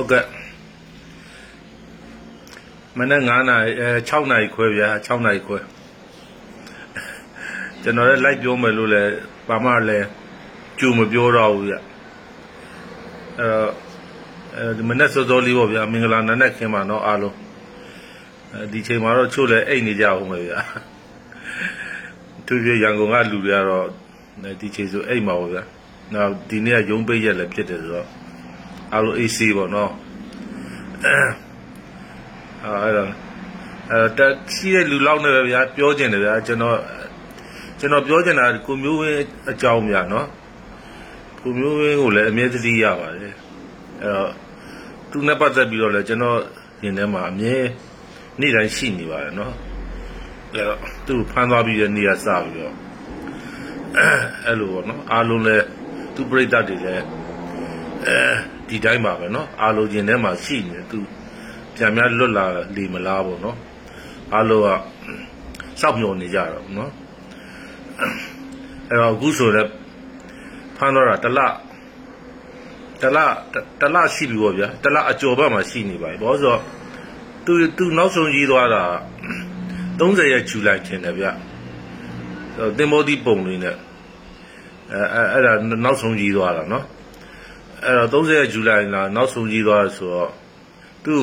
ဟုတ်ကဲ့မနေ့9နာရီအဲ6နာရီခွဲဗျာ6နာရီခွဲကျွန်တော်လည်းလိုက်ပြောမယ်လို့လည်းဘာမှလည်းကြိုမပြောတော့ဘူးဗျအဲတော့အဲဒီမနေ့စောစောလေးပေါ့ဗျာမင်္ဂလာနံနက်ခင်းပါတော့အားလုံးအဲဒီချိန်မှာတော့ချို့လည်းအိတ်နေကြအောင်ပဲဗျာသူပြရန်ကုန်ကလူတွေကတော့ဒီချိန်ဆိုအိတ်မှာပေါ့ဗျာနောက်ဒီနေ့ကရုံးပိတ်ရက်လည်းဖြစ်တယ်ဆိုတော့ အားလုံး AC ပေါ့နော်အဲအဲ့တော့အဲတက်ရှိတဲ့လူလောက်နေပဲဗျာပြောကျင်တယ်ဗျာကျွန်တော်ကျွန်တော်ပြောချင်တာကိုမျိုးဝင်းအကြောင်းများနော်ကိုမျိုးဝင်းကိုလည်းအမြဲတည်းရပါတယ်အဲ့တော့သူနဲ့ပတ်သက်ပြီးတော့လည်းကျွန်တော်ရင်ထဲမှာအမြဲနေ့တိုင်းရှိနေပါတယ်နော်အဲ့တော့သူဖမ်းသွားပြီးတဲ့နေ့ကစပြီးတော့အဲ့လိုပေါ့နော်အားလုံးလည်းသူပြိတ္တတွေလည်းအဲ ဒီတိုင်းပါပဲเนาะအားလုံးရင်ထဲမှာရှိနေတယ်သူပြန်များလွတ်လာလေမလားပေါ့เนาะအားလုံးကစောက်မျှော်နေကြတော့เนาะအဲ့တော့အခုဆိုတော့ဖမ်းတော့တာတလတလတလရှိပြီပေါ့ဗျာတလအကျော်ဘက်မှာရှိနေပါပြီဘောဆိုတော့သူသူနောက်ဆုံးကြီးသွားတာ30ရက်ဇူလိုင်ထင်တယ်ဗျသင်္ဘောတိပုံလေးနဲ့အဲအဲ့ဒါနောက်ဆုံးကြီးသွားတာเนาะ အဲ့တော့30ရက်ဇူလိုင်လာနောက်ဆုံးကြီးသွားဆိုတော့သူ့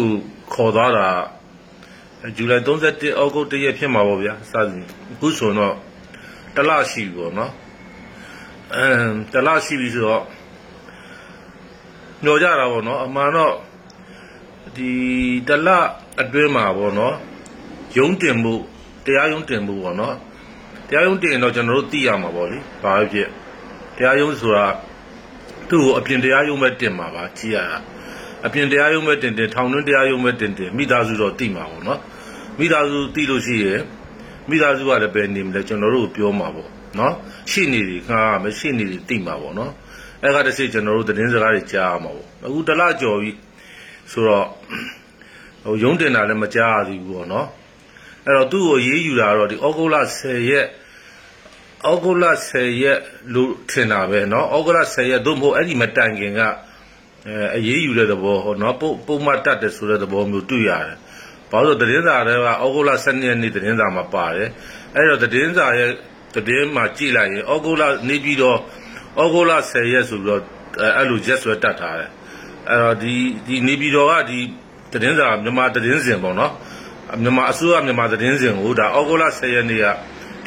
ခေါ်သွားတာဇူလိုင်31ဩဂုတ်တရက်ဖြစ်မှာပေါ့ဗျာစသည်အခုဆိုတော့တလရှိပြီပေါ့နော်အမ်တလရှိပြီဆိုတော့ညောကြတာပေါ့နော်အမှန်တော့ဒီတလအတွင်းမှာပေါ့နော်ရုံးတင်မှုတရားရုံးတင်မှုပေါ့နော်တရားရုံးတင်တော့ကျွန်တော်တို့သိရမှာပေါ့လေဘာဖြစ်တရားရုံးဆိုတာ သူ့ကိုအပြင်တရားရုံးမဲ့တင်မှာပါကြည်ရတာအပြင်တရားရုံးမဲ့တင်တင်ထောင်တွင်းတရားရုံးမဲ့တင်တင်မိသားစုတော့တိမှာပေါ့နော်မိသားစုတိလို့ရှိရင်မိသားစုကလည်းပဲနေမလဲကျွန်တော်တို့ပြောမှာပေါ့နော်ရှိနေတယ်ခါမရှိနေတယ်တိမှာပေါ့နော်အဲ့ကတည်းကကျွန်တော်တို့သတင်းစကားတွေကြားရမှာပေါ့အခုတလကြော်ပြီဆိုတော့ဟိုရုံးတင်တာလည်းမကြားရသေးဘူးပေါ့နော်အဲ့တော့သူ့ကိုရေးယူတာတော့ဒီဩဂုတ်လ10ရက် ဩဂုတ်လ10ရက်လို့ထင်တာပဲเนาะဩဂုတ်လ10ရက်သို့မဟုတ်အဲ့ဒီမတိုင်ခင်ကအဲအရေးယူတဲ့သဘောဟောเนาะပုံပုံမှတ်တတ်တယ်ဆိုတဲ့သဘောမျိုးတွေ့ရတယ်။ဘာလို့သတင်းစာတွေကဩဂုတ်လ12ရက်နေ့သတင်းစာမှာပါတယ်။အဲ့တော့သတင်းစာရဲ့သတင်းမှာကြည့်လိုက်ရင်ဩဂုတ်လနေပြီးတော့ဩဂုတ်လ10ရက်ဆိုပြီးတော့အဲ့လိုရက်ဆွဲတတ်ထားတယ်။အဲ့တော့ဒီဒီနေပြီးတော့ကဒီသတင်းစာမြန်မာသတင်းစင်ပေါ့နော်။မြန်မာအစိုးရမြန်မာသတင်းစင်ကိုဒါဩဂုတ်လ10ရက်နေ့က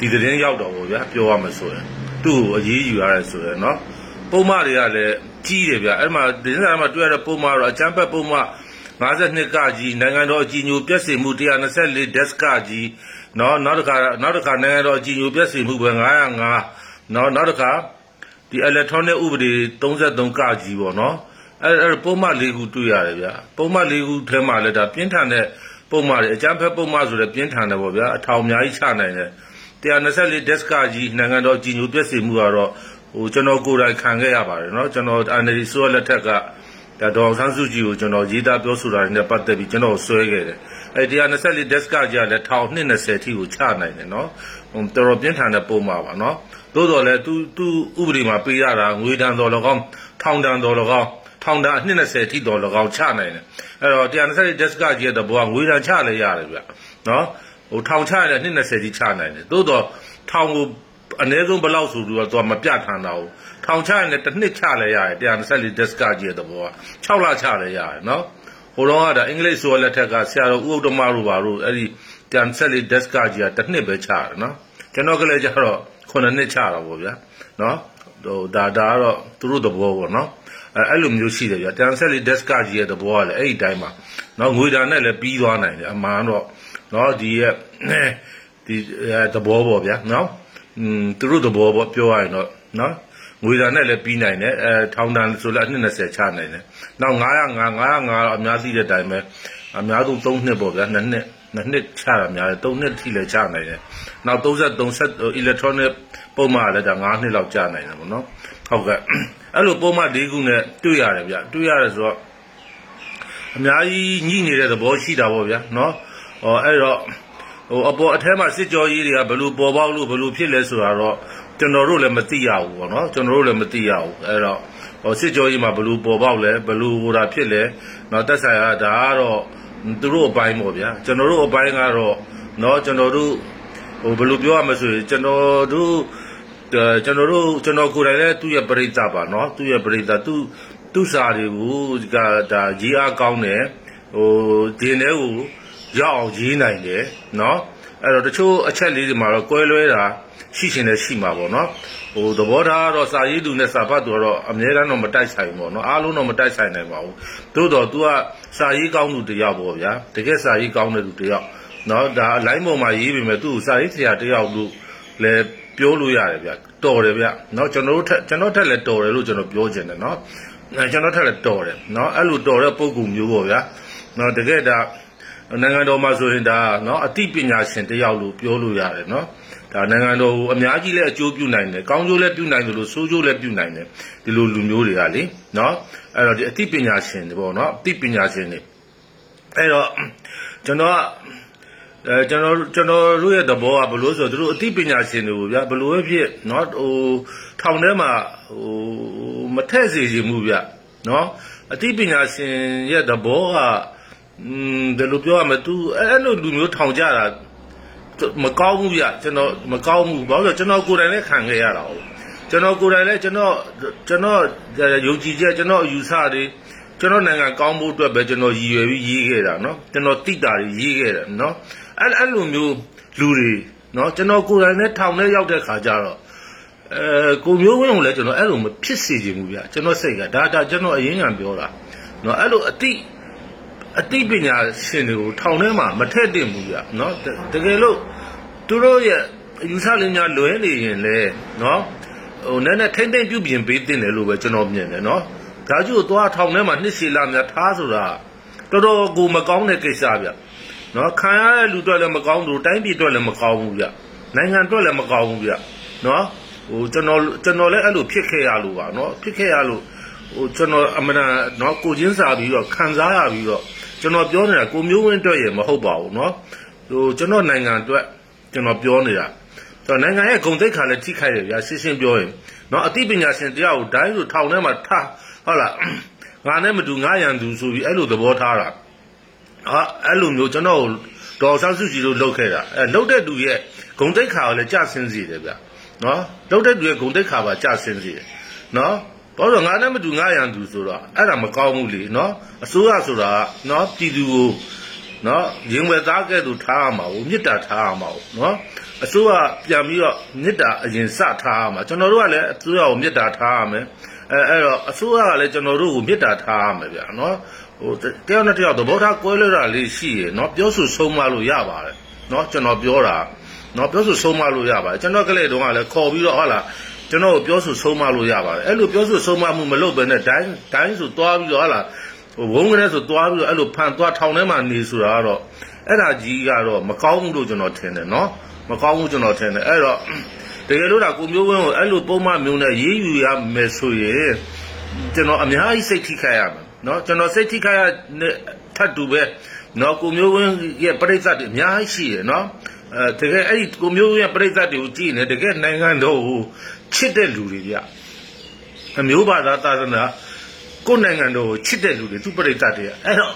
ဒီသတင်းရောက်တော့ဗောဗျာပြောရမှာဆိုရင်သူ့ကိုအရေးယူရတယ်ဆိုရင်เนาะပုံမှန်တွေကလည်းကြီးတယ်ဗျာအဲ့မှာသတင်းစာမှာတွေ့ရတဲ့ပုံမှန်တော့အချမ်းဘက်ပုံမှန်52ကကြီးနိုင်ငံတော်အကြီးညိုပြည့်စုံမှု124 desk ကကြီးเนาะနောက်တစ်ခါနောက်တစ်ခါနိုင်ငံတော်အကြီးညိုပြည့်စုံမှုပဲ905เนาะနောက်တစ်ခါဒီ electronic ဥပဒေ33ကကြီးပေါ့เนาะအဲ့အဲ့ပုံမှန်၄ခုတွေ့ရတယ်ဗျာပုံမှန်၄ခုထဲမှာလည်းဒါပြင်းထန်တဲ့ပုံမှန်တွေအကြမ်းဖက်ပုံမှန်ဆိုတဲ့ပြင်းထန်တယ်ပေါ့ဗျာအထောင်အများကြီးချနိုင်တယ် 124 desk ကြီးနိုင်ငံတော်ကြီးညိုပြည့်စုံမှုကတော့ဟိုကျွန်တော်ကိုယ်တိုင်ခံခဲ့ရပါတယ်เนาะကျွန်တော် NLD ဆိုရလက်ထက်ကဒါဒေါအောင်ဆန်းစုကြည်ကိုကျွန်တော်ရေးသားပြောဆိုတာတွေနဲ့ပတ်သက်ပြီးကျွန်တော်ဆွဲခဲ့တယ်အဲ124 desk ကြီးကလည်း1220ထိကိုချနိုင်တယ်เนาะဟိုတော်တော်ပြင်းထန်တဲ့ပုံမှာပါเนาะသို့တော်လည်းသူသူဥပဒေမှာပေးရတာငွေတန်တော်လကောင်းထောင်တန်တော်လကောင်းထောင်တန်20ထိတော်လကောင်းချနိုင်တယ်အဲ့တော့124 desk ကြီးရဲ့တဘောကငွေတန်ချလည်းရတယ်ဗျเนาะ ဟိုထောင်ချရတဲ့နှစ်20ကြီးချနိုင်တယ်သို့တော့ထောင်ကိုအနည်းဆုံးဘယ်လောက်ဆိုတော့သူကမပြတ်ထန်တာဘူးထောင်ချရတဲ့တစ်နှစ်ချလဲရတယ်124 desk ကြီးရဲ့သဘောက6လချလဲရတယ်နော်ဟိုတော့ကဒါအင်္ဂလိပ်ဆိုလက်ထက်ကဆရာတော်ဥဒ္ဓမတို့ပါတို့အဲ့ဒီ124 desk ကြီးကတစ်နှစ်ပဲချရတယ်နော်ကျွန်တော်ကလည်းကျတော့9နှစ်ချတာပေါ့ဗျာနော်ဟိုဒါဒါကတော့သူတို့သဘောပေါ့နော်အဲအဲ့လိုမျိုးရှိတယ်ဗျာ124 desk ကြီးရဲ့သဘောကလည်းအဲ့ဒီတိုင်းမှာနော်ငွေဒါနဲ့လည်းပြီးသွားနိုင်တယ်အမှန်တော့ နော်ဒီရဲ့ဒီသဘောပေါ့ဗျာနော်อืมသူတို့သဘောပေါ့ပြောရရင်တော့နော်ငွေဒါနဲ့လည်းပြီးနိုင်တယ်အဲထောင်တန်ဆိုလည်း20ချနိုင်တယ်နောက်905 905တော့အများသိတဲ့အတိုင်းပဲအများဆုံး3နှစ်ပေါ့ဗျာ2နှစ်နှစ်နှစ်ချတာများတယ်3နှစ်ထိလည်းချနိုင်တယ်နောက်33ဆက် electronic ပုံမှန်လည်းဒါ9နှစ်လောက်ချနိုင်တယ်ပေါ့နော်ဟုတ်ကဲ့အဲ့လိုပုံမှန်၄ခုနဲ့တွေ့ရတယ်ဗျတွေ့ရတယ်ဆိုတော့အများကြီးညှိနေတဲ့သဘောရှိတာပေါ့ဗျာနော် ဟောအဲ့တော့ဟိုအပေါ်အထက်မှာစစ်ကြောရေးတွေကဘယ်လိုပေါ်ပေါက်လို့ဘယ်လိုဖြစ်လဲဆိုတာတော့ကျွန်တော်တို့လည်းမသိရဘူးပေါ့နော်ကျွန်တော်တို့လည်းမသိရဘူးအဲ့တော့ဟိုစစ်ကြောကြီးမှာဘလူပေါ်ပေါက်လဲဘလူဟိုတာဖြစ်လဲနော်တက်ဆိုင်ရဒါကတော့သူတို့အပိုင်းပေါ့ဗျာကျွန်တော်တို့အပိုင်းကတော့နော်ကျွန်တော်တို့ဟိုဘလူပြောရမဆိုရင်ကျွန်တော်တို့ကျွန်တော်တို့ကျွန်တော်ကိုယ်တိုင်လည်းသူ့ရဲ့ပရိသတ်ပါနော်သူ့ရဲ့ပရိသတ်သူသူ့စာတွေကိုကဒါရေးအားကောင်းတယ်ဟိုဒီနေ့ကို ရောက်အောင်ရေးနိုင်တယ်နော်အဲ့တော့တချို့အချက်လေးတွေမှာတော့ကွဲလွဲတာရှိရှင်လည်းရှိမှာပေါ့နော်ဟိုသဘောထားကတော့စာရေးသူနဲ့စာဖတ်သူကတော့အများအားတော့မတိုက်ဆိုင်ဘူးပေါ့နော်အားလုံးတော့မတိုက်ဆိုင်နိုင်ပါဘူးသို့တော့ तू ကစာရေးကောင်းသူတယောက်ပေါ့ဗျာတကယ်စာရေးကောင်းတဲ့သူတယောက်နော်ဒါအလိုင်းပေါ်မှာရေးပေမဲ့သူ့စာရေးဆရာတယောက်လို့လည်းပြောလို့ရတယ်ဗျတော်တယ်ဗျနော်ကျွန်တော်တို့ထက်ကျွန်တော်ထက်လည်းတော်တယ်လို့ကျွန်တော်ပြောချင်တယ်နော်ကျွန်တော်ထက်လည်းတော်တယ်နော်အဲ့လိုတော်တဲ့ပုံကူမျိုးပေါ့ဗျာနော်တကယ်ဒါ နိုင်ငံတော်မှာဆိုရင်ဒါနော်အသိပညာရှင်တယောက်လို့ပြောလို့ရတယ်နော်ဒါနိုင်ငံတော်ကိုအများကြီးလည်းအကျိုးပြုနိုင်တယ်ကောင်းကျိုးလည်းပြုနိုင်တယ်လို့ဆိုးကျိုးလည်းပြုနိုင်တယ်ဒီလိုလူမျိုးတွေကလေနော်အဲ့တော့ဒီအသိပညာရှင်တွေပေါ့နော်အသိပညာရှင်တွေအဲ့တော့ကျွန်တော်ကအဲကျွန်တော်ကျွန်တော်တို့ရဲ့သဘောကဘလို့ဆိုတော့တို့အသိပညာရှင်တွေကိုဗျာဘလို့ပဲဖြစ်เนาะဟိုထောင်ထဲမှာဟိုမထက်စေချင်မှုဗျเนาะအသိပညာရှင်ရဲ့သဘောက อืมဒီလိုပြောရမယ် तू အဲ့လိုလူမျိုးထောင်ကြတာမကောင်းဘူးဗျကျွန်တော်မကောင်းဘူးဘာလို့လဲကျွန်တော်ကိုယ်တိုင်လည်းခံခဲ့ရတာဟုတ်ကျွန်တော်ကိုယ်တိုင်လည်းကျွန်တော်ကျွန်တော်ယုံကြည်ချက်ကျွန်တော်အယူဆတွေကျွန်တော်နိုင်ငံကောင်းဖို့အတွက်ပဲကျွန်တော်ရည်ရွယ်ပြီးရေးခဲ့တာเนาะကျွန်တော်တိတာတွေရေးခဲ့တယ်เนาะအဲ့အဲ့လိုမျိုးလူတွေเนาะကျွန်တော်ကိုယ်တိုင်နဲ့ထောင်ထဲရောက်တဲ့ခါကျတော့အဲကိုမျိုးဝင်းကိုလည်းကျွန်တော်အဲ့လိုမဖြစ်စေချင်ဘူးဗျကျွန်တော်စိတ်ကဒါဒါကျွန်တော်အရင်ကပြောတာเนาะအဲ့လိုအတိ အသိပညာရှင်တွေကိုထောင်ထဲမှာမထည့်တင်ဘူးဗျနော်တကယ်လို့သူတို့ရဲ့အယူဆလင်းများလွဲနေရင်လေနော်ဟိုနည်းနည်းထိမ့်သိမ့်ပြုပြင်ပေးတင်တယ်လို့ပဲကျွန်တော်မြင်တယ်နော်ဒါကြီးကိုသွားထောင်ထဲမှာနှစ်ရှည်လာများထားဆိုတာတော်တော်ကိုမကောင်းတဲ့ကိစ္စဗျနော်ခံရတဲ့လူတွေလည်းမကောင်းဘူးတိုင်းပြည်တွေလည်းမကောင်းဘူးဗျနိုင်ငံတွေလည်းမကောင်းဘူးဗျနော်ဟိုကျွန်တော်ကျွန်တော်လည်းအဲ့လိုဖြစ်ခဲ့ရလို့ပါနော်ဖြစ်ခဲ့ရလို့ဟိုကျွန်တော်အမှန်တော့ကိုချင်းစာပြီးတော့ခံစားရပြီးတော့ ကျွန်တော်ပြောနေတာကိုမျိုးဝင်းအတွက်ရမဟုတ်ပါဘူးနော်ဟိုကျွန်တော်နိုင်ငံအတွက်ကျွန်တော်ပြောနေတာဆိုတော့နိုင်ငံရဲ့ဂုဏ်သိက္ခာလည်းထိခိုက်ရဗျာရှင်းရှင်းပြောရင်နော်အသိပညာရှင်တရားကိုဒိုင်းဆိုထောင်ထဲမှာထားဟုတ်လားငါနဲ့မတူငါရန်သူဆိုပြီးအဲ့လိုသဘောထားတာဟာအဲ့လိုမျိုးကျွန်တော်ဒေါ်ဆန်းစုကြည်တို့လုပ်ခဲ့တာအဲလုပ်တဲ့သူရဲ့ဂုံတိတ်ခါကိုလည်းကြဆင်းစီတယ်ဗျနော်လုပ်တဲ့သူရဲ့ဂုံတိတ်ခါပါကြဆင်းစီတယ်နော် ဘာလို့ငါနဲ့မတူငါရန်သူဆိုတာအဲ့ဒါမကောင်းဘူးလေနော်အစိုးရဆိုတာနော်ပြည်သူကိုနော်ရင်ဝယ်သားကဲ့သို့ထားရမှာကိုမေတ္တာထားရမှာကိုနော်အစိုးရပြန်ပြီးတော့မေတ္တာအရင်စထားရမှာကျွန်တော်တို့ကလည်းအစိုးရကိုမေတ္တာထားရမယ်အဲအဲ့တော့အစိုးရကလည်းကျွန်တော်တို့ကိုမေတ္တာထားရမယ်ဗျာနော်ဟိုတယောက်နဲ့တယောက်သဘောထားကွဲလွဲတာလေးရှိရယ်နော်ပြောဆိုဆုံးမလို့ရပါတယ်နော်ကျွန်တော်ပြောတာနော်ပြောဆိုဆုံးမလို့ရပါတယ်ကျွန်တော်ကလေးတုန်းကလည်းခေါ်ပြီးတော့ဟုတ်လား ကျွန်တော်ပြောဆိုဆုံးမလို့ရပါတယ်အဲ့လိုပြောဆိုဆုံးမမှုမလုပ်ဘဲနဲ့ဒိုင်းဒိုင်းဆိုသွားပြီးတော့ဟာလားဝုန်းကလေးဆိုသွားပြီးတော့အဲ့လိုဖန်သွားထောင်ထဲမှာနေဆိုတာကတော့အဲ့ဒါကြီးကတော့မကောင်းဘူးလို့ကျွန်တော်ထင်တယ်နော်မကောင်းဘူးကျွန်တော်ထင်တယ်အဲ့တော့တကယ်လို့ဒါကိုမျိုးဝင်းကိုအဲ့လိုပုံမှန်မျိုးနဲ့ရေးယူရမယ်ဆိုရင်ကျွန်တော်အများကြီးစိတ်ထိခိုက်ရမယ်နော်ကျွန်တော်စိတ်ထိခိုက်ရထပ်တူပဲနော်ကိုမျိုးဝင်းရဲ့ပြိဿတ်တွေအများကြီးရှိတယ်နော်အဲတကယ်အဲ့ဒီကိုမျိုးရဲ့ပြိဿတ်တွေကိုကြည့်နေတကယ်နိုင်ငံတော်ကို ချစ်တဲ့လူတွေဗျအမျိုးဘာသာသာသနာကိုယ်နိုင်ငံတော်ကိုချစ်တဲ့လူတွေသူပြိတ္တတွေကအဲ့တော့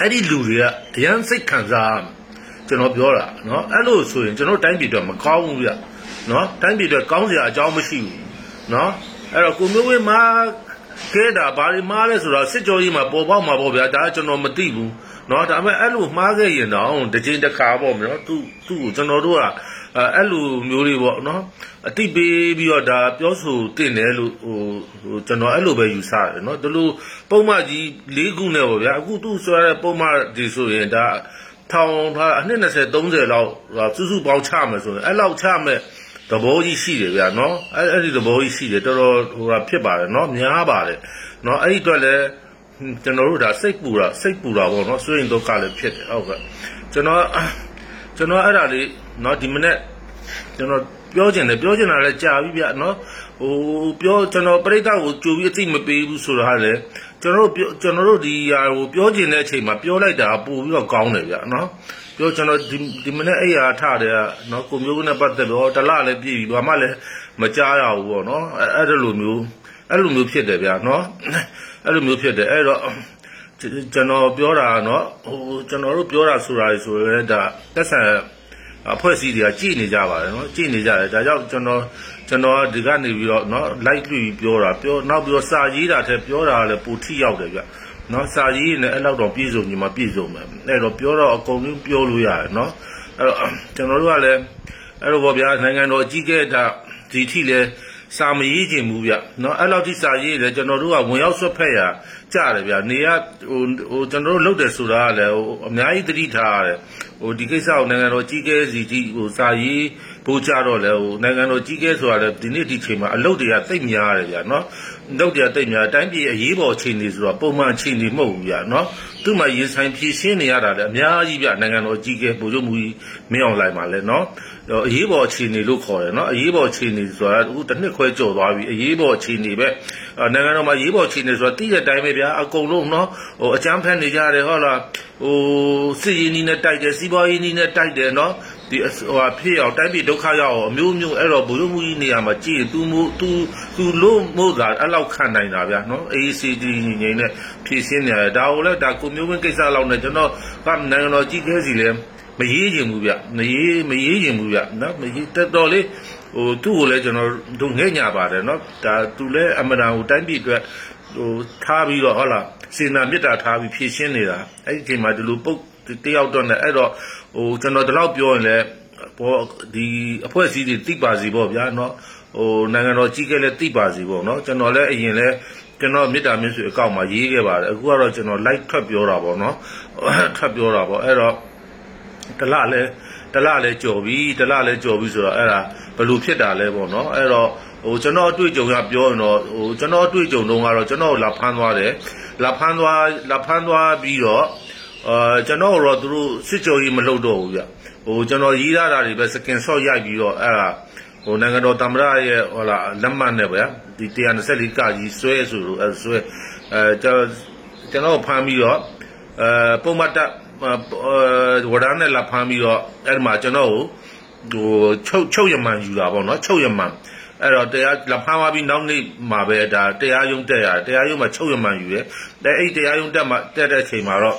အဲ့ဒီလူတွေကအရန်စိတ်ခံစားကျွန်တော်ပြောတာနော်အဲ့လိုဆိုရင်ကျွန်တော်တိုင်းပြည်တော့မကောင်းဘူးဗျနော်တိုင်းပြည်တော့ကောင်းစရာအကြောင်းမရှိဘူးနော်အဲ့တော့ကိုမျိုးဝင်းမှာ ကဲတာဘာတွေမှားလဲဆိုတော့စစ်ကြောကြီးမှာပေါ်ပေါက်မှာပေါ့ဗျာဒါကကျွန်တော်မသိဘူးเนาะဒါပေမဲ့အဲ့လိုမှားခဲ့ရင်တော့တစ်ချိန်တစ်ခါပေါ့နော်သူသူ့ကိုကျွန်တော်တို့ကအဲ့လိုမျိုးတွေပေါ့နော်အတိပေးပြီးတော့ဒါပြောဆိုတင်တယ်လို့ဟိုဟိုကျွန်တော်အဲ့လိုပဲယူဆတယ်เนาะဒီလိုပုံမှန်ကြီး၄ခုနဲ့ပေါ့ဗျာအခုသူ့ဆိုရတဲ့ပုံမှန်ဒီဆိုရင်ဒါထောင်ထားအနှစ်20 30လောက်စုစုပေါင်းချမယ်ဆိုရင်အဲ့လောက်ချမယ် သဘောကြီးရှိတယ်ဗျာနော်အဲ့အဲ့ဒီသဘောကြီးရှိတယ်တော်တော်ဟိုဟာဖြစ်ပါတယ်နော်များပါတယ်နော်အဲ့ဒီအတွက်လည်းကျွန်တော်တို့ဒါစိတ်ပူတာစိတ်ပူတာပေါ့နော်စွရင်ဒုက္ခလည်းဖြစ်တယ်ဟုတ်ကဲ့ကျွန်တော်ကျွန်တော်အဲ့ဒါလေးနော်ဒီမနေ့ကျွန်တော်ပြောချင်တယ်ပြောချင်တာလည်းကြာပြီဗျနော်ဟိုပြောကျွန်တော်ပြိဿကိုကြိုပြီးအသိမပေးဘူးဆိုတာလေကျွန်တော်တို့ကျွန်တော်တို့ဒီဟာကိုပြောချင်တဲ့အချိန်မှာပြောလိုက်တာပို့ပြီးတော့ကောင်းတယ်ဗျနော် ပြောကျွန်တော်ဒီဒီမနေ့အဲ့ရထားတယ်ကနော်ကိုမျိုးနဲ့ပတ်သက်တော့တလလည်းပြည့်ပြီဘာမှလည်းမကြားရဘူးပေါ့နော်အဲ့အဲ့ဒီလိုမျိုးအဲ့လိုမျိုးဖြစ်တယ်ဗျာနော်အဲ့လိုမျိုးဖြစ်တယ်အဲ့တော့ကျွန်တော်ပြောတာကနော်ဟိုကျွန်တော်တို့ပြောတာဆိုတာဆိုရဲဒါသက်ဆန်အဖွဲ့အစည်းတွေကကြည်နေကြပါတယ်နော်ကြည်နေကြတယ်ဒါကြောင့်ကျွန်တော်ကျွန်တော်ဒီကနေပြီးတော့နော် like လွှပြီးပြောတာပြောနောက်ပြီးတော့စာရေးတာထက်ပြောတာလည်းပိုထိရောက်တယ်ဗျ နော်စာရေးနဲ့အဲ့လောက်တော့ပြည့်စုံညီမပြည့်စုံမယ်အဲ့တော့ပြောတော့အကုန်လုံးပြောလို့ရတယ်နော်အဲ့တော့ကျွန်တော်တို့ကလည်းအဲ့တော့ဗောဗျာနိုင်ငံတော်အကြီးအကဲဒါဒီထိလည်းစာမရေးခြင်းဘူးဗျနော်အဲ့လောက်ထိစာရေးတယ်ကျွန်တော်တို့ကဝင်ရောက်ဆွတ်ဖက်ရကြတယ်ဗျနေရဟိုဟိုကျွန်တော်တို့လုပ်တယ်ဆိုတာကလည်းဟိုအများကြီးသတိထားရတယ်ဟိုဒီကိစ္စကိုနိုင်ငံတော်ကြီးကဲစီကြီးဟိုစာရေးဖို့ကြတော့လေဟိုနိုင်ငံတော်ကြီးကဲဆိုတာလည်းဒီနေ့ဒီချိန်မှာအလုပ်တွေကသိပ်များတယ်ဗျနော် လုပ်တွေကသိပ်များတိုင်းပြည်အရေးပေါ်အခြေအနေဆိုတော့ပုံမှန်အခြေအနေမဟုတ်ဘူးဗျနော်သူ့မှာရင်ဆိုင်ဖြည့်ရှင်းနေရတာလည်းအများကြီးဗျနိုင်ငံတော်ကြီးကဲပို့လို့မူမင်းအောင်လိုက်ပါလေနော်အရေးပေါ်အခြေအနေလို့ခေါ်တယ်နော်အရေးပေါ်အခြေအနေဆိုတာအခုတစ်နှစ်ခွဲကျော်သွားပြီအရေးပေါ်အခြေအနေပဲနိုင်ငံတော်မှာအရေးပေါ်အခြေအနေဆိုတာတိတဲ့အတိုင်းပဲဗျာအကုန်လုံးနော်ဟိုအကြမ်းဖက်နေကြတယ်ဟုတ်လားဟိုစစ်ရေးနီးနဲ့တိုက်တယ်စီးပွားရေးနီးနဲ့တိုက်တယ်နော် ဒီဟိုဟာဖြစ်အောင်တိုက်ပြီးဒုက္ခရောက်အောင်အမျိုးမျိုးအဲ့တော့ဘုရုံမူကြီးနေရာမှာကြည်သူမူသူသူလို့မို့တာအဲ့လောက်ခံနိုင်တာဗျာနော် ACD ညီငိမ့်နဲ့ဖြည့်ရှင်းနေတယ်ဒါကိုလည်းဒါကိုမျိုးဝင်ကိစ္စလောက်နဲ့ကျွန်တော်ကနိုင်ငံတော်ကြီးခဲစီလဲမရေးချင်ဘူးဗျမရေးမရေးချင်ဘူးဗျနော်မရေးတက်တော်လေးဟိုသူ့ကိုလည်းကျွန်တော်တို့ငဲ့ညာပါတယ်နော်ဒါသူလည်းအမနာကိုတိုင်းပြည်အတွက်ဟိုထားပြီးတော့ဟုတ်လားစေနာမေတ္တာထားပြီးဖြည့်ရှင်းနေတာအဲ့ဒီအချိန်မှာဒီလိုပုတ် တယောက်တော့နဲ့အဲ့တော့ဟိုကျွန်တော်ဒီလောက်ပြောရင်လည်းဘောဒီအဖွဲ့အစည်းတွေတိပါစီပေါ့ဗျာเนาะဟိုနိုင်ငံတော်ကြီးကလည်းတိပါစီပေါ့เนาะကျွန်တော်လည်းအရင်လည်းကျွန်တော်မေတ္တာမြတ်ဆွေအကောင့်မှာရေးခဲ့ပါတယ်အခုကတော့ကျွန်တော် like ထွက်ပြောတာပေါ့เนาะထွက်ပြောတာပေါ့အဲ့တော့တလလည်းတလလည်းကြော်ပြီတလလည်းကြော်ပြီဆိုတော့အဲ့ဒါဘယ်လိုဖြစ်တာလဲပေါ့เนาะအဲ့တော့ဟိုကျွန်တော်အတွေ့အကြုံရပြောရင်တော့ဟိုကျွန်တော်အတွေ့အကြုံတုန်းကတော့ကျွန်တော်လာဖမ်းသွားတယ်လာဖမ်းသွားလာဖမ်းသွားပြီးတော့ အာကျွန်တော်တော့သူတို့စစ်ကြောကြီးမလုပ်တော့ဘူးဗျဟိုကျွန်တော်ရေးရတာတွေပဲစကင်ဆော့ရိုက်ပြီးတော့အဲ့ဒါဟိုနိုင်ငံတော်တမရရဲ့ဟိုလာလက်မှတ်နဲ့ဗျာဒီ124ကကြီးဆွဲဆိုလို့အဲဆွဲအဲကျွန်ကျွန်တော်ဖမ်းပြီးတော့အဲပုံမှတ်တက်ဝရမ်းနဲ့လာဖမ်းပြီးတော့အဲ့ဒီမှာကျွန်တော်ကိုဟိုချုပ်ချုပ်ရမှန်ယူတာပေါ့နော်ချုပ်ရမှန်အဲ့တော့တရားလဖမ်းသွားပြီးနောက်နေ့မှာပဲဒါတရားရုံးတက်ရတယ်တရားရုံးမှာချုပ်ရမှန်ယူတယ်အဲအဲ့တရားရုံးတက်မှာတက်တဲ့အချိန်မှာတော့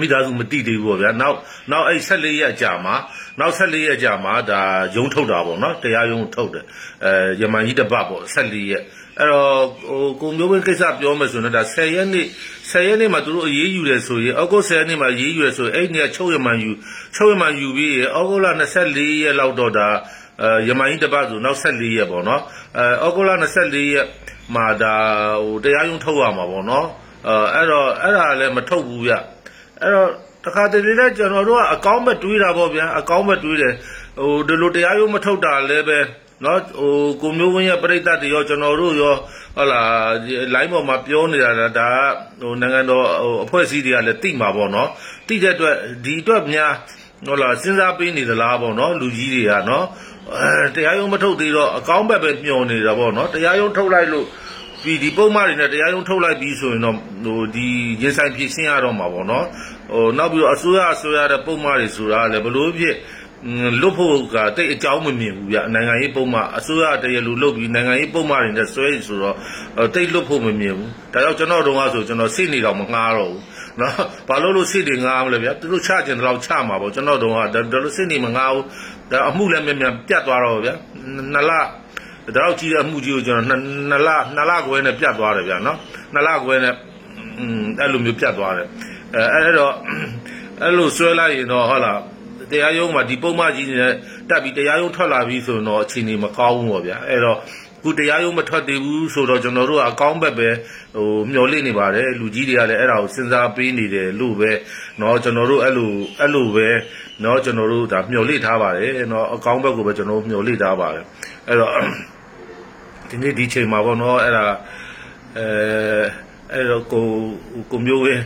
မိသားစုမတိသေးဘူးပေါ့ဗျာနောက်နောက်အဲ့14ရက်ကြာမှာနောက်14ရက်ကြာမှာဒါရုံးထုတ်တာပေါ့နော်တရားရုံးထုတ်တယ်အဲယမန်ကြီးတပတ်ပေါ့14ရက်အဲ့တော့ဟိုကိုမျိုးဝင်းကိစ္စပြောမယ်ဆိုရင်ဒါ10ရက်နေ့10ရက်နေ့မှာသူတို့အေးယူတယ်ဆိုရင်အောက်ဂုတ်10ရက်နေ့မှာအေးယူရဆိုရင်အဲ့နေ့ချုပ်ရမှန်ယူချုပ်ရမှန်ယူပြီးအောက်ဂုတ်လ24ရက်လောက်တော့ဒါအဲယမန်ကြီးတပတ်ဆိုနောက်14ရက်ပေါ့နော်အဲအောက်ဂုတ်လ24ရက်မှာဒါဟိုတရားရုံးထုတ်ရမှာပေါ့နော်အဲအဲ့တော့အဲ့ဒါလည်းမထုတ်ဘူးဗျ အဲ့တော့တခါတလေလည်းကျွန်တော်တို့ကအကောင်းမဲ့တွေးတာပေါ့ဗျာအကောင်းမဲ့တွေးတယ်ဟိုဒီလိုတရားရုံးမထုတ်တာလည်းပဲနော်ဟိုကိုမျိုးဝင်းရဲ့ပြိတ္တတွေရောကျွန်တော်တို့ရောဟုတ်လားလိုင်းပေါ်မှာပြောနေတာဒါဟိုနိုင်ငံတော်ဟိုအဖွဲ့အစည်းတွေကလည်းတိမှာပေါ့နော်တိတဲ့အတွက်ဒီအတွက်များဟုတ်လားစဉ်းစားပေးနေသလားပေါ့နော်လူကြီးတွေကနော်အဲတရားရုံးမထုတ်သေးတော့အကောင်းဘက်ပဲမျှော်နေတာပေါ့နော်တရားရုံးထုတ်လိုက်လို့ ဒီဒီပုံမှန်တွေနဲ့တရားရုံးထုတ်လိုက်ပြီးဆိုရင်တော့ဟိုဒီရင်ဆိုင်ဖြည့်ရှင်းရတော့မှာပေါ့နော်ဟိုနောက်ပြီးတော့အစိုးရအစိုးရတဲ့ပုံမှန်တွေဆိုတာလည်းဘလို့ဖြစ်လွတ်ဖို့ကတိတ်အကြောင်းမမြင်ဘူးဗျနိုင်ငံရေးပုံမှန်အစိုးရတရလူလုပ်ပြီးနိုင်ငံရေးပုံမှန်တွေနဲ့ဆွဲဆိုတော့တိတ်လွတ်ဖို့မမြင်ဘူးဒါကြောင့်ကျွန်တော်တို့ကဆိုကျွန်တော်စိတ်နေတော့မငှားတော့ဘူးနော်ဘာလို့လို့စိတ်တွေငှားမလဲဗျသူတို့ချကျင်တော့ချမှာပေါ့ကျွန်တော်တို့ကဒါလို့စိတ်နေမငှားဘူးဒါအမှုလည်းမြန်မြန်ပြတ်သွားတော့ဗျနှစ်လ ဒါတော့ကြီးတဲ့အမှုကြီးကိုကျွန်တော်နှစ်လနှစ်လခွဲနဲ့ပြတ်သွားတယ်ဗျနော်နှစ်လခွဲနဲ့อืมအဲ့လိုမျိုးပြတ်သွားတယ်အဲအဲ့တော့အဲ့လိုဆွဲလိုက်ရင်တော့ဟုတ်လားတရားရုံးမှာဒီပုံမှန်ကြီးနဲ့တက်ပြီးတရားရုံးထွက်လာပြီဆိုတော့အချိန်ကြီးမကောင်းဘူးပေါ့ဗျာအဲ့တော့ခုတရားရုံးမထွက်သေးဘူးဆိုတော့ကျွန်တော်တို့ကအကောင်းဘက်ပဲဟိုမျော်လင့်နေပါတယ်လူကြီးတွေကလည်းအဲ့ဒါကိုစဉ်းစားပေးနေတယ်လို့ပဲเนาะကျွန်တော်တို့အဲ့လိုအဲ့လိုပဲเนาะကျွန်တော်တို့ဒါမျော်လင့်ထားပါတယ်เนาะအကောင်းဘက်ကိုပဲကျွန်တော်တို့မျော်လင့်ထားပါတယ်အဲ့တော့ ဒီနေ့ဒီချိန်မှာပေါ့နော်အဲ့ဒါအဲအဲ့တော့ကိုကိုမျိုးဝင်း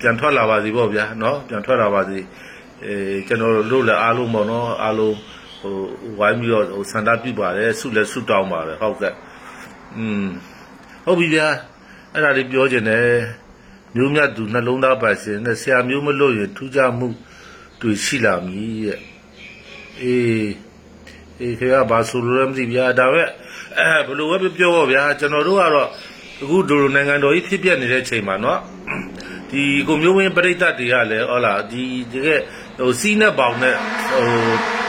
ပြန်ထွက်လာပါစီပေါ့ဗျာနော်ပြန်ထွက်လာပါစီအဲကျွန်တော်တို့လည်းအားလုံးပေါ့နော်အားလုံးဟိုဝိုင်းပြီးတော့ဟိုဆန္ဒပြုပါတယ်ဆုလည်းဆုတောင်းပါတယ်ဟုတ်ကဲ့อืมဟုတ်ပြီဗျာအဲ့ဒါလေးပြောချင်တယ်မျိုးမြတ်သူနှလုံးသားပါရှင်နဲ့ဆရာမျိုးမလို့ရထူးခြားမှုတွေ့ရှိလာမည်ရဲ့အေး အေးခေကဘာဆိုလိုလဲမသိဗျာဒါပဲအဲဘယ်လိုပဲပြောပြောဗျာကျွန်တော်တို့ကတော့အခုဒိုလိုနိုင်ငံတော်ကြီးဖြစ်ပြနေတဲ့ချိန်မှာเนาะဒီကိုမျိုးဝင်းပြိတ္တတွေကလည်းဟောလာဒီတကယ်ဟိုစီးနဲ့ပေါင်နဲ့ဟို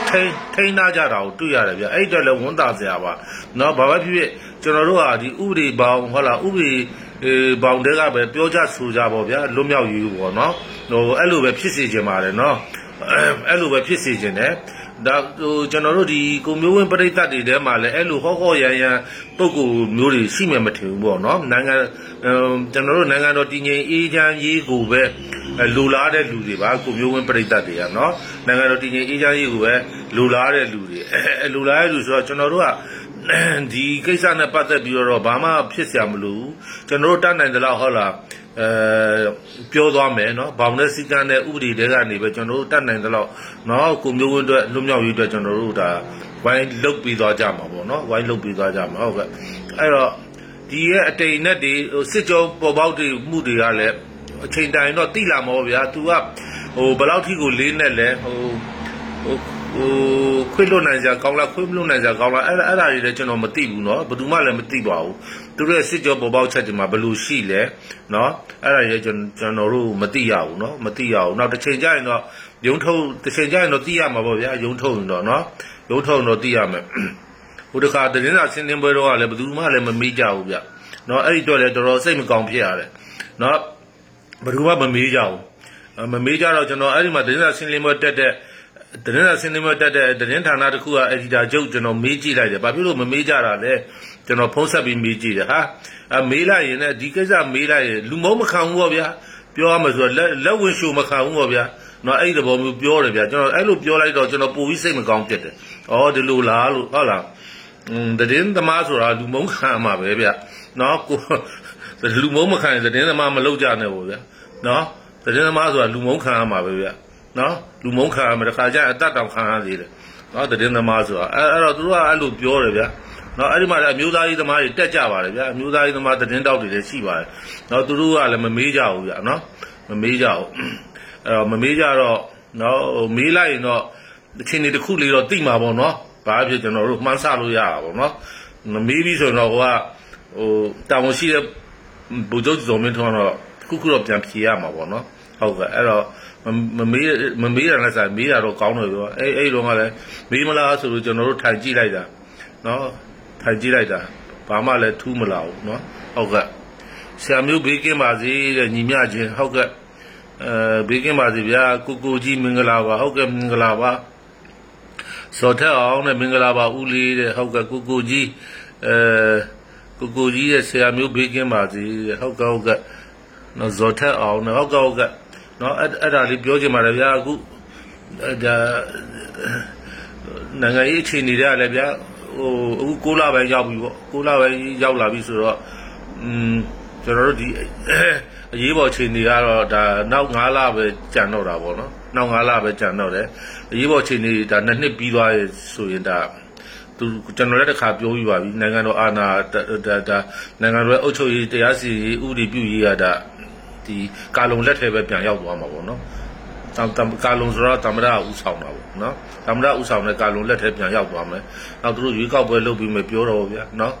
ထိန်းထိန်းနာကြတာကိုတွေ့ရတယ်ဗျအဲ့အတွက်လည်းဝန်တာစရာပါเนาะဘာပဲဖြစ်ဖြစ်ကျွန်တော်တို့ဟာဒီဥပဒေပေါင်းဟောလာဥပဒေဘောင်တွေကပဲပြောကြဆိုကြပါဗျာလွတ်မြောက်ယူပေါ့เนาะဟိုအဲ့လိုပဲဖြစ်စေချင်ပါတယ်เนาะအဲ့လိုပဲဖြစ်စေချင်တယ် ဒါဟိုကျွန်တော်တို့ဒီကိုမျိုးဝင်းပြိဿတ်တွေထဲမှာလည်းအဲ့လိုဟောဟောရန်ရန်ပုံကူမျိုးတွေရှိမှမထင်ဘူးပေါ့နော်နိုင်ငံကျွန်တော်တို့နိုင်ငံတော်တည်ငြိမ်အေးချမ်းရေးကိုပဲလူလားတဲ့လူတွေပါကိုမျိုးဝင်းပြိဿတ်တွေကနော်နိုင်ငံတော်တည်ငြိမ်အေးချမ်းရေးကိုပဲလူလားတဲ့လူတွေအဲလူလားတဲ့လူဆိုတော့ကျွန်တော်တို့က ဒီကိစ္စနဲ့ပတ်သက်ပြီးတော့ဘာမှဖြစ်เสียမလို့ကျွန်တော်တို့တတ်နိုင်သလောက်ဟုတ်လားအဲပြောသွားမယ်เนาะဘောင်နဲ့စီကံနဲ့ဥပဒေတွေကနေပဲကျွန်တော်တို့တတ်နိုင်သလောက်เนาะကိုမျိုးဝင်းအတွက်လွတ်မြောက်ရေးအတွက်ကျွန်တော်တို့ဒါဝိုင်းလုတ်ပြီးသွားကြမှာပေါ့เนาะဝိုင်းလုတ်ပြီးသွားကြမှာဟုတ်ကဲ့အဲ့တော့ဒီရဲ့အတိမ်နဲ့ဒီစစ်ကြောပေါ်ပေါက်တွေမှုတွေကလည်းအချိန်တိုင်းတော့တိလာမှာပေါ့ဗျာ तू ကဟိုဘယ်လောက်ထိကိုလေးနဲ့လဲဟိုဟို ဟိုခွေလွတ်နိုင်ကြကောင်းလားခွေမလွတ်နိုင်ကြကောင်းလားအဲ့ဒါအဲ့ဒါတွေလည်းကျွန်တော်မသိဘူးเนาะဘယ်သူမှလည်းမသိပါဘူးသူတို့ရဲ့စစ်ကြောပေါ်ပေါက်ချက်တွေမှာဘယ်လိုရှိလဲเนาะအဲ့ဒါတွေကျွန်ကျွန်တော်တို့မသိရဘူးเนาะမသိရဘူးနောက်တစ်ချိန်ကျရင်တော့ယုံထုတ်တစ်ချိန်ကျရင်တော့သိရမှာပေါ့ဗျာယုံထုတ်ရင်တော့เนาะယုံထုတ်ရင်တော့သိရမယ်ဟိုတခါတရင်စာဆင်းနှင်းပွဲတော့ကလည်းဘယ်သူမှလည်းမမေးကြဘူးဗျเนาะအဲ့ဒီတော့လည်းတော်တော်စိတ်မကောင်းဖြစ်ရတယ်เนาะဘယ်သူမှမမေးကြဘူးမမေးကြတော့ကျွန်တော်အဲ့ဒီမှာတရင်စာဆင်းလင်းပွဲတက်တဲ့ တရင်စာစင်းနေမတက်တဲ့တရင်ဌာနတစ်ခုကအက်ဒီတာချုပ်ကျွန်တော်မေးကြည့်လိုက်တယ်။ဘာဖြစ်လို့မမေးကြတာလဲ။ကျွန်တော်ဖုန်းဆက်ပြီးမေးကြည့်တယ်ဟာ။အမေးလိုက်ရင်လည်းဒီကိစ္စမေးလိုက်ရင်လူမုံမခံဘူးပေါ့ဗျာ။ပြောရမှာဆိုလက်လက်ဝင်ရှုံမခံဘူးပေါ့ဗျာ။နော်အဲ့ဒီသဘောမျိုးပြောတယ်ဗျာ။ကျွန်တော်အဲ့လိုပြောလိုက်တော့ကျွန်တော်ပိုပြီးစိတ်မကောင်းဖြစ်တယ်။အော်ဒီလိုလားလို့ဟုတ်လား။อืมတရင်သမားဆိုတာလူမုံခံမှာပဲဗျာ။နော်ကိုလူမုံမခံရင်တရင်သမားမလုပ်ကြနဲ့ပေါ့ဗျာ။နော်တရင်သမားဆိုတာလူမုံခံမှာပဲဗျာ။ နော်လူမုန်းခံရမယ်တခါကျအတတ်တောင်ခံရသေးတယ်နော်တည်င်းသမားဆိုတာအဲအဲ့တော့သူတို့ကအဲ့လိုပြောတယ်ဗျာနော်အဲ့ဒီမှာလည်းအမျိုးသားရေးသမားတွေတက်ကြပါတယ်ဗျာအမျိုးသားရေးသမားတည်င်းတောက်တွေလည်းရှိပါတယ်နော်သူတို့ကလည်းမမေးကြဘူးဗျာနော်မမေးကြဘူးအဲ့တော့မမေးကြတော့နော်ဟိုမေးလိုက်ရင်တော့အချင်းတွေတစ်ခုလေးတော့သိမှာပေါ့နော်ဘာဖြစ်ကျွန်တော်တို့မှန်းဆလို့ရတာပေါ့နော်မမေးပြီးဆိုတော့ဟိုကဟိုတာဝန်ရှိတဲ့ဗိုလ်ချုပ်ဇော်မင်းထွန်းတော့ခုခုတော့ပြန်ဖြေရမှာပေါ့နော် ဟုတ်ကဲ့အဲ့တော့မမေးမမေးတာလည်းဆိုင်မေးတာတော့ကောင်းတယ်ပြောအဲ့အဲ့တော့ကလည်းမေးမလားဆိုလို့ကျွန်တော်တို့ထိုင်ကြည့်လိုက်တာနော်ထိုင်ကြည့်လိုက်တာဘာမှလည်းထူးမလာဘူးနော်ဟုတ်ကဲ့ဆရာမျိုးဘေးကင်းပါစေတဲ့ညီမချင်းဟုတ်ကဲ့အဲဘေးကင်းပါစေဗျာကိုကိုကြီးမင်္ဂလာပါဟုတ်ကဲ့မင်္ဂလာပါစောထက်အောင်နဲ့မင်္ဂလာပါဦးလေးတဲ့ဟုတ်ကဲ့ကိုကိုကြီးအဲကိုကိုကြီးရဲ့ဆရာမျိုးဘေးကင်းပါစေတဲ့ဟုတ်ကဲ့ဟုတ်ကဲ့နော်ဇော်ထက်အောင်နဲ့ဟုတ်ကဲ့ဟုတ်ကဲ့ နော်အဲ့အဲ့ဒါလေးပြောချင်ပါတယ်ဗျာအခုဒါနိုင်ငံရေးအခြေအနေတွေကလည်းဗျာဟိုအခု6လပဲရောက်ပြီပေါ့6လပဲရောက်လာပြီဆိုတော့อืมကျွန်တော်တို့ဒီအရေးပေါ်အခြေအနေကတော့ဒါနောက်9လပဲကြံတော့တာပေါ့နော်နောက်9လပဲကြံတော့တယ်အရေးပေါ်အခြေအနေဒါနှစ်နှစ်ပြီးသွားရဆိုရင်ဒါသူကျွန်တော်လည်းတစ်ခါပြောပြီးပါပြီနိုင်ငံတော်အာဏာဒါဒါနိုင်ငံတော်အုပ်ချုပ်ရေးတရားစီရင်ဥပဒေပြုရေးရတာ ဒီကာလုံလက်ထဲပဲပြန်ရောက်သွားမှာပေါ့နော်တမ်ကာလုံဆိုတော့တမရဥဆောင်တာပေါ့နော်တမရဥဆောင်တဲ့ကာလုံလက်ထဲပြန်ရောက်သွားမယ်နောက်သူတို့ရွေးကောက်ပွဲလုပ်ပြီးမှပြောတော့ဗျာနော်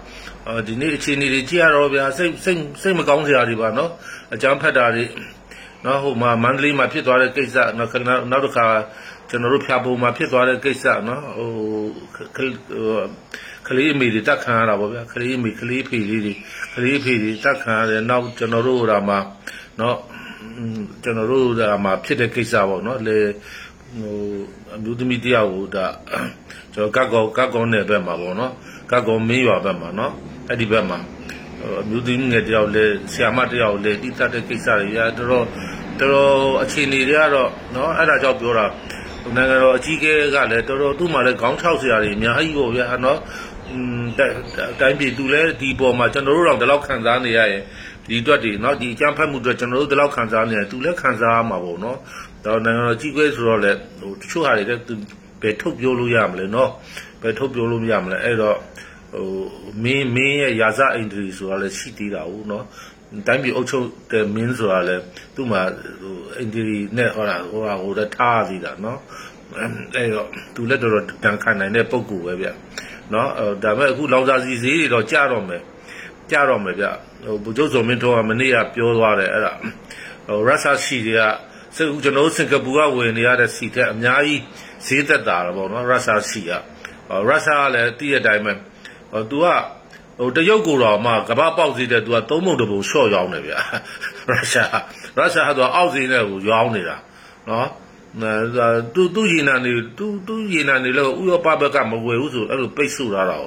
အဲဒီနေ့အခြေအနေတွေကြည့်ရတော့ဗျာစိတ်စိတ်စိတ်မကောင်းစရာတွေပါနော်အကြမ်းဖက်တာတွေနော်ဟိုမှာမန္တလေးမှာဖြစ်သွားတဲ့ကိစ္စနော်နောက်တစ်ခါကျွန်တော်တို့ဖြာပုံမှာဖြစ်သွားတဲ့ကိစ္စနော်ဟိုကလေးအမေတွေတက်ခံရတာပေါ့ဗျာကလေးအမေကလေးဖေလေးတွေကလေးဖေတွေတက်ခံရတယ်နောက်ကျွန်တော်တို့ဟိုမှာ เนาะကျွန်တော်တို့ဒါမှာဖြစ်တဲ့ကိစ္စပေါ့เนาะလေဟိုအမျိုးသမီးတယောက်ကိုဒါကျွန်တော်ကကောကကောနယ်ဘက်မှာပေါ့เนาะကကောမင်းရွာဘက်မှာเนาะအဲ့ဒီဘက်မှာအမျိုးသမီးငယ်တယောက်လေဆရာမတယောက်လေတိတတ်တဲ့ကိစ္စတွေရတော်တော်တော်အခြေအနေတွေကတော့เนาะအဲ့ဒါကြောင့်ပြောတာနိုင်ငံတော်အကြီးအကဲကလည်းတော်တော်သူ့မှာလည်းခေါင်းထောက်စရာတွေအများကြီးပေါ့ဗျာနော်อืมတိုင်းပြည်သူလည်းဒီပေါ်မှာကျွန်တော်တို့တော့ဒီလောက်ခံစားနေရရင် ဒီအတွက်တွေเนาะဒီအကြမ်းဖက်မှုတွေကျွန်တော်တို့ဒီလောက်ခံစားနေတယ်သူလည်းခံစားရမှာပေါ့เนาะတော့နိုင်ငံတော်ကြီးကွဲဆိုတော့လေဟိုတချို့ဟာတွေလည်းသူဘယ်ထုတ်ပြောလို့ရမလဲเนาะဘယ်ထုတ်ပြောလို့မရမလဲအဲ့တော့ဟိုမင်းမင်းရဲ့ရာဇအိန္ဒြေဆိုတာလည်းရှိသေးတာဟုတ်เนาะဟ တိုင်းပြည်အုပ်ချုပ်တဲ့မင်းဆိုတာလဲသူ့မှာဟိုအင်တီရီနဲ့ဟောတာဟိုဟာဟိုတထားသေးတာနော်အဲ့တော့သူလက်တော်တော်တန်ခံနိုင်တဲ့ပုံကူပဲဗျနော်ဒါပေမဲ့အခုလောင်စာစီဈေးတွေတော့ကျတော့မယ် ကျတော့မယ်ဗျဟိုဗိုလ်ချုပ်စော်မင်းထွန်းကမနေ့ကပြောသွားတယ်အဲ့ဒါဟိုရုရှားရှိတွေကစကူကျွန်တော်စင်ကာပူကဝင်နေရတဲ့စီထက်အများကြီးဈေးသက်တာတော့ဗောနော်ရုရှားရှိကရုရှားကလည်းတည့်တဲ့အတိုင်းပဲဟိုသူကဟိုတရုတ်ကိုတော့မှကဘာပေါက်စီတဲ့သူကသုံးပုံတစ်ပုံရှော့ရောင်းတယ်ဗျာရုရှားရုရှားကတော့အောက်စီနဲ့ကိုရောင်းနေတာနော်သူသူရေနံနေသူသူရေနံနေလို့ဥရောပဘက်ကမဝယ်ဘူးဆိုအဲ့လိုပိတ်ဆို့လာတာ哦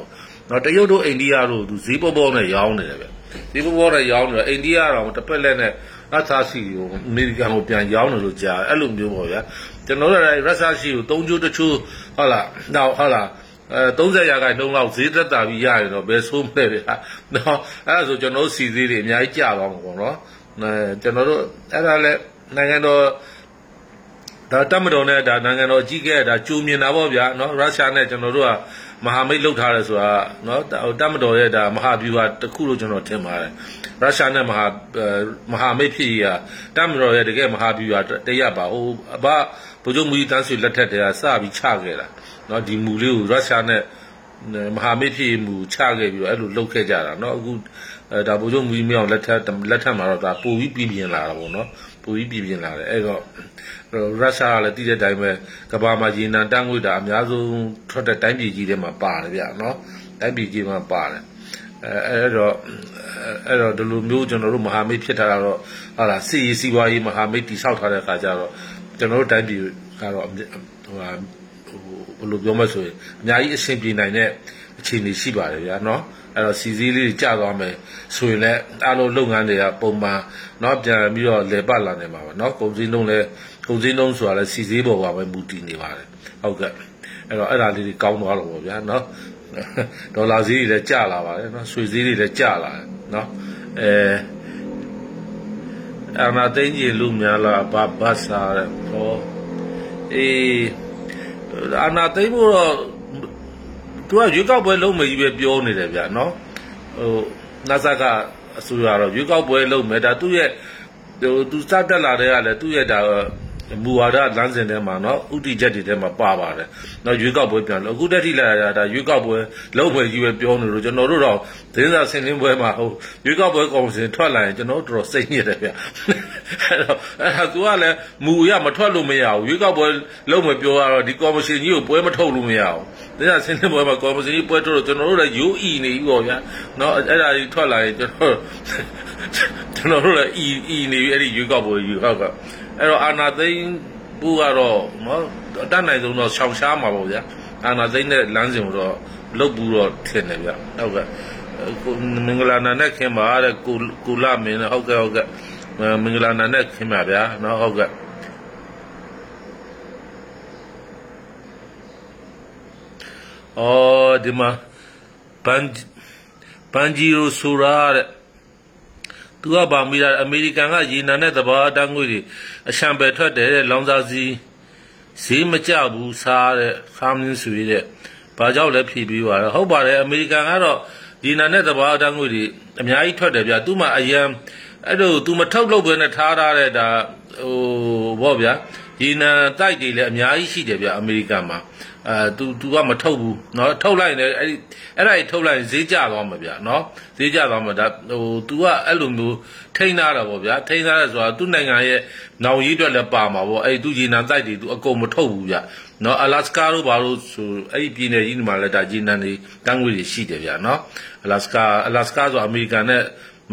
နော်တရုတ်တို့အိန္ဒိယတို့သူဈေးပေါပေါနဲ့ရောင်းနေတယ်ဗျဈေးပေါပေါနဲ့ရောင်းနေတော့အိန္ဒိယတော့တစ်ပက်လက်နဲ့အသာစီကိုအမေရိကန်ကိုပြန်ရောင်းတယ်လို့ကြားအဲ့လိုမျိုးပေါ့ဗျာကျွန်တော်တို့လည်းရုရှားရှိကိုသုံးချိုးတစ်ချိုးဟုတ်လားနောက်ဟုတ်လားအဲ30ရာခိုင်နှုန်းလောက်ဈေးသက်တာပြီးရရင်တော့ဘယ်ဆိုးမလဲဗျာနော်အဲ့ဒါဆိုကျွန်တော်တို့စီသေးတွေအများကြီးကျသွားမှာပေါ့နော်အဲကျွန်တော်တို့အဲ့ဒါလည်းနိုင်ငံတော် ဒါတတ်မတော်နဲ့ဒါနိုင်ငံတော်ကြီးခဲ့ဒါကြုံမြင်တာပေါ့ဗျာနော်ရုရှားနဲ့ကျွန်တော်တို့ကမဟာမိတ်လုပ်ထားတယ်ဆိုတာနော်တတ်မတော်ရဲ့ဒါမဟာဗျူဟာတစ်ခုလို့ကျွန်တော်ထင်ပါတယ်ရုရှားနဲ့မဟာမဟာမိတ်ဖြစ်ရာတတ်မတော်ရဲ့တကယ်မဟာဗျူဟာတရပါဟိုအဘဗိုလ်ချုပ်မူကြီးတန်းဆွေလက်ထက်တည်းကစပြီးချခဲ့တာနော်ဒီမူလေးကိုရုရှားနဲ့မဟာမိတ်ဖြစ်မူချခဲ့ပြီးတော့အဲ့လိုလုပ်ခဲ့ကြတာနော်အခုဒါဗိုလ်ချုပ်မူကြီးမြောက်လက်ထက်လက်ထက်မှာတော့ဒါပိုပြီးပြည်ပြင်လာတာပေါ့နော်ပိုပြီးပြည်ပြင်လာတယ်အဲ့တော့ ရုရှားကလည်းတည်တဲ့အတိုင်းပဲကဘာမှာရေနံတန်းငွေတာအများဆုံးထွက်တဲ့တိုင်းပြည်ကြီးထဲမှာပါတယ်ဗျာเนาะတိုင်းပြည်ကြီးမှာပါတယ်အဲအဲ့တော့အဲ့တော့ဒီလိုမျိုးကျွန်တော်တို့မဟာမိတ်ဖြစ်ထားတာတော့ဟာလားစီရီစီဝါရေးမဟာမိတ်တိဆောက်ထားတဲ့အခါကျတော့ကျွန်တော်တို့တိုင်းပြည်ကတော့ဟိုဟာဘယ်လိုပြောမလဲဆိုရင်အများကြီးအဆင်ပြေနိုင်တဲ့အခြေအနေရှိပါတယ်ဗျာเนาะအဲ့တော့စီစည်းလေးကြာသွားမယ်ဆိုရင်လည်းအားလုံးလုပ်ငန်းတွေကပုံမှန်เนาะပြန်ပြီးတော့လေပတ်လာနေမှာပါเนาะကုန်စည်နှုန်းလည်း ကုန်စည်နှုန်းဆိုတာလည်းစီစေးပေါ်ပါပဲမူတည်နေပါတယ်ဟုတ်ကဲ့အဲ့တော့အဲ့ဒါလေးတွေကောင်းသွားတော့ဗောဗျာနော်ဒေါ်လာဈေးတွေလည်းကျလာပါတယ်နော်ဆွေဈေးတွေလည်းကျလာတယ်နော်အဲအာနာသိန်းကြီးလူများလာဘာဘတ်စာတဲ့ဟောအေးအာနာသိန်းမို့တော့သူကရွေးကောက်ပွဲလုပ်မယ်ကြီးပဲပြောနေတယ်ဗျာနော်ဟိုနာဆာကအစိုးရတော့ရွေးကောက်ပွဲလုပ်မယ်ဒါသူ့ရဲ့ဟိုသူစတက်လာတဲ့ကလည်းသူ့ရဲ့ဒါ မူဝါဒလမ်းစဉ်ထဲမှာနော်ဥတီချက်တွေထဲမှာပါပါတယ်။နော်ရွေးကောက်ပွဲပြန်လို့အခုတက်ထိလာတာရွေးကောက်ပွဲလောက်ပွဲကြီးပဲပြောနေလို့ကျွန်တော်တို့တော့ဒင်းစာဆင်းလင်းပွဲမှာဟိုရွေးကောက်ပွဲကော်မရှင်ထွက်လာရင်ကျွန်တော်တို့တော်စိတ်ညစ်တယ်ဗျ။အဲ့တော့အဲ့ဒါသူကလည်းမူရမထွက်လို့မရဘူး။ရွေးကောက်ပွဲလောက်မပြောရတော့ဒီကော်မရှင်ကြီးကိုပွဲမထုတ်လို့မရဘူး။ဒင်းစာဆင်းလင်းပွဲမှာကော်မရှင်ကြီးပွဲထုတ်လို့ကျွန်တော်တို့လည်းယူအီနေပြီပေါ့ဗျာ။နော်အဲ့ဒါကြီးထွက်လာရင်ကျွန်တော်ကျွန်တော်တို့လည်းအီအီနေပြီအဲ့ဒီရွေးကောက်ပွဲယူဟုတ်ကဲ့။ အဲ့တော့အာနာသိန်းဘူးကတော့နော်အတတ်နိုင်ဆုံးတော့ရှောင်ရှားမှာပေါ့ဗျာအာနာသိန်းတဲ့လမ်းစဉ်ကိုတော့လုတ်ဘူးတော့ထင်တယ်ဗျဟုတ်ကဲ့ကိုမင်္ဂလာနာနဲ့ခင်ပါတဲ့ကိုကိုလာမင်းဟုတ်ကဲ့ဟုတ်ကဲ့မင်္ဂလာနာနဲ့ခင်ပါဗျာနော်ဟုတ်ကဲ့အော်ဒီမှာဘန်ဘန်ဂျီရိုဆိုရာတဲ့ သူကဗာမိတာအမေရိကန်ကရေနံနဲ့သဘာဝတန်းငွေတွေအရှံပယ်ထွက်တယ်တဲ့လောင်စာစီဈေးမကျဘူးစားတဲ့ခါမင်းဆွေတဲ့ဘာကြောင့်လဲဖြေပြီးပါတော့ဟုတ်ပါတယ်အမေရိကန်ကတော့ရေနံနဲ့သဘာဝတန်းငွေတွေအများကြီးထွက်တယ်ဗျာသူမှအရန်အဲ့လိုသူမထုတ်လုပ်ဘဲနဲ့ထားထားတဲ့ဒါဟိုဘောဗျာ ရေနံတိုက်တွေလည်းအများကြီးရှိတယ်ဗျအမေရိကန်မှာအဲသူသူကမထုတ်ဘူးเนาะထုတ်လိုက်လည်းအဲ့အဲ့ဒါကြီးထုတ်လိုက်ဈေးကျသွားမှာဗျเนาะဈေးကျသွားမှာဒါဟိုသူကအဲ့လိုမျိုးထိန်းထားတာပေါ့ဗျာထိန်းထားတယ်ဆိုတာသူ့နိုင်ငံရဲ့နောင်ရေးအတွက်လည်းပါမှာပေါ့အဲ့သူရေနံတိုက်တွေသူအကုန်မထုတ်ဘူးဗျเนาะအလာစကာတို့ဘာလို့ဆိုအဲ့ဒီပြည်နယ်ကြီးမှာလည်းဒါရေနံတွေတန်းငွေတွေရှိတယ်ဗျเนาะအလာစကာအလာစကာဆိုအမေရိကန်နဲ့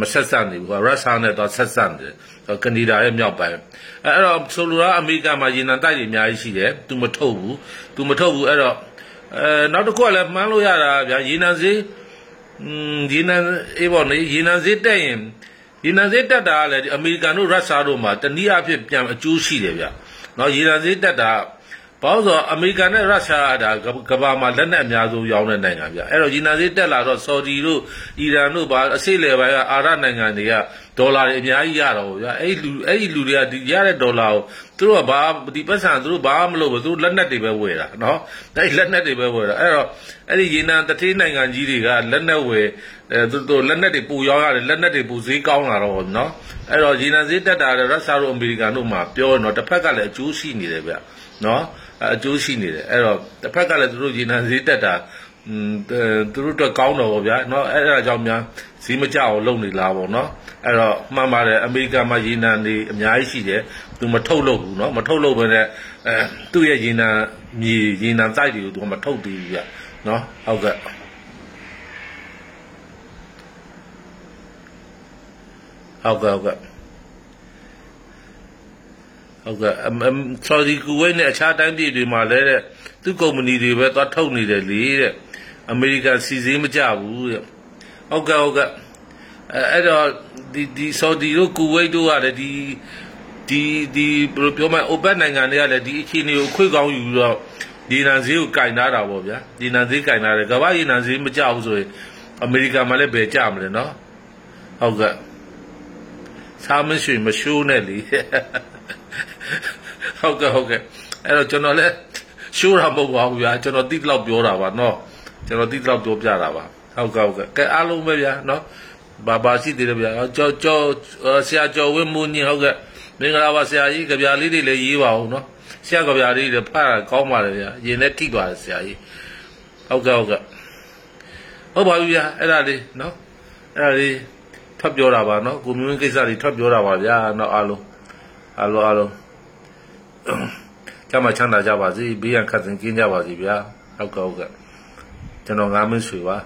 မဆက်ဆံနေဘူးဟိုရုရှားနဲ့တော့ဆက်ဆံတယ် ကနေဒါရဲ့မြောက်ပိုင်းအဲအဲ့တော့ဆိုလိုတာအမေရိကန်မှာရေနံတိုက်တွေအများကြီးရှိတယ်သူမထုတ်ဘူးသူမထုတ်ဘူးအဲ့တော့အဲနောက်တစ်ခုကလည်းမှန်းလို့ရတာဗျာရေနံဈေးอืมရေနံအေးပေါ့လေရေနံဈေးတက်ရင်ရေနံဈေးတက်တာကလည်းအမေရိကန်တို့ရုရှားတို့မှာတနည်းအားဖြင့်ပြန်အကျိုးရှိတယ်ဗျနော်ရေနံဈေးတက်တာ ဘာလို့ဆိုအမေရိကန်နဲ့ရုရှားကဒါကမ္ဘာမှာလက်နက်အများဆုံးရောင်းတဲ့နိုင်ငံဗျအဲ့တော့ဂျီနာဈေးတက်လာတော့ဆော်ဒီတို့အီရန်တို့ဘာအစိလေပိုင်းကအာရနိုင်ငံတွေကဒေါ်လာတွေအများကြီးရတော့ဗျာအဲ့ဒီလူအဲ့ဒီလူတွေကဒီရတဲ့ဒေါ်လာကိုသူတို့ကဘာဒီပတ်စံသူတို့ဘာမှမလုပ်ဘူးသူတို့လက်နက်တွေပဲဝယ်တာနော်အဲ့ဒီလက်နက်တွေပဲဝယ်တာအဲ့တော့အဲ့ဒီရေနံတထေးနိုင်ငံကြီးတွေကလက်နက်ဝယ်အဲသူတို့လက်နက်တွေပူရောင်းရတယ်လက်နက်တွေပူဈေးကောင်းလာတော့နော်အဲ့တော့ရေနံဈေးတက်တာလည်းရုရှားတို့အမေရိကန်တို့မှာပြောတော့တစ်ဖက်ကလည်းအကျိုးရှိနေတယ်ဗျနော် အကျိုးရှိနေတယ်အဲ့တော့တစ်ဖက်ကလည်းသူတို့ရေနံဈေးတက်တာอืมသူတို့တော့ကောင်းတော့ဗောဗျာเนาะအဲ့ဒါကြောင့်များဈေးမကြအောင်လုပ်နေလားဗောเนาะအဲ့တော့မှန်ပါတယ်အမေရိကန်မှာရေနံတွေအများကြီးရှိတယ်သူမထုတ်လုပ်ဘူးเนาะမထုတ်လုပ်ဘဲနဲ့အဲသူ့ရဲ့ရေနံမြေရေနံစိုက်တွေကိုသူကမထုတ်သေးဘူးဗျเนาะဟုတ်ကဲ့ဟုတ်ကဲ့ဟုတ်ကဲ့ ဟုတ်ကဲ့ဆော်ဒီကူဝိတ်နဲ့အခြားတိုင်းပြည်တွေမှာလည်းတဲ့သူ့ကုမ္ပဏီတွေပဲသွားထုတ်နေတယ်လေတဲ့အမေရိကန်စီစည်းမကြဘူးတဲ့ဟုတ်ကဲ့ဟုတ်ကဲ့အဲအဲ့တော့ဒီဒီဆော်ဒီတို့ကူဝိတ်တို့ကလည်းဒီဒီဒီဘယ်လိုပြောမလဲအိုပက်နိုင်ငံတွေကလည်းဒီအခြေအနေကိုခွေကောင်းယူပြီးတော့ဒီနန်ဈေးကိုကင်ထားတာပေါ့ဗျာဒီနန်ဈေးကင်ထားတယ်ကမ္ဘာရေနန်ဈေးမကြဘူးဆိုရင်အမေရိကန်မှာလည်းဘယ်ကြမလဲနော်ဟုတ်ကဲ့စားမရှိမရှိုးနဲ့လေ ဟုတ်ကဲ့ဟုတ်ကဲ့အဲ့တော့ကျွန်တော်လည်းရှိုးတာမဟုတ်ပါဘူးဗျာကျွန်တော်တိတိလောက်ပြောတာပါနော်ကျွန်တော်တိတိလောက်ပြောပြတာပါဟုတ်ကဲ့ဟုတ်ကဲ့ကဲအားလုံးပဲဗျာနော်ဘာဘာရှိသေးတယ်ဗျာကြောကြောဆရာကျော်ဝင်းမူညင်ဟုတ်ကဲ့မင်္ဂလာပါဆရာကြီးကြပြလေးတွေလည်းရေးပါဦးနော်ဆရာကြပြလေးတွေဖတ်တာကောင်းပါလေဗျာရင်နဲ့ထိပါတယ်ဆရာကြီးဟုတ်ကဲ့ဟုတ်ကဲ့ဟုတ်ပါပြီဗျာအဲ့ဒါလေးနော်အဲ့ဒါလေးထွက်ပြောတာပါနော်ကိုမျိုးကိစ္စတွေထွက်ပြောတာပါဗျာနော်အားလုံး အားလုံးအားလုံးကျမချမ်းသာကြပါစေဘေးရန်ခတ်သိမ်းကင်းကြပါစေဗျာဟုတ်ကဲ့ဟုတ်ကဲ့ကျွန်တော်ငါမင်းဆွေပါ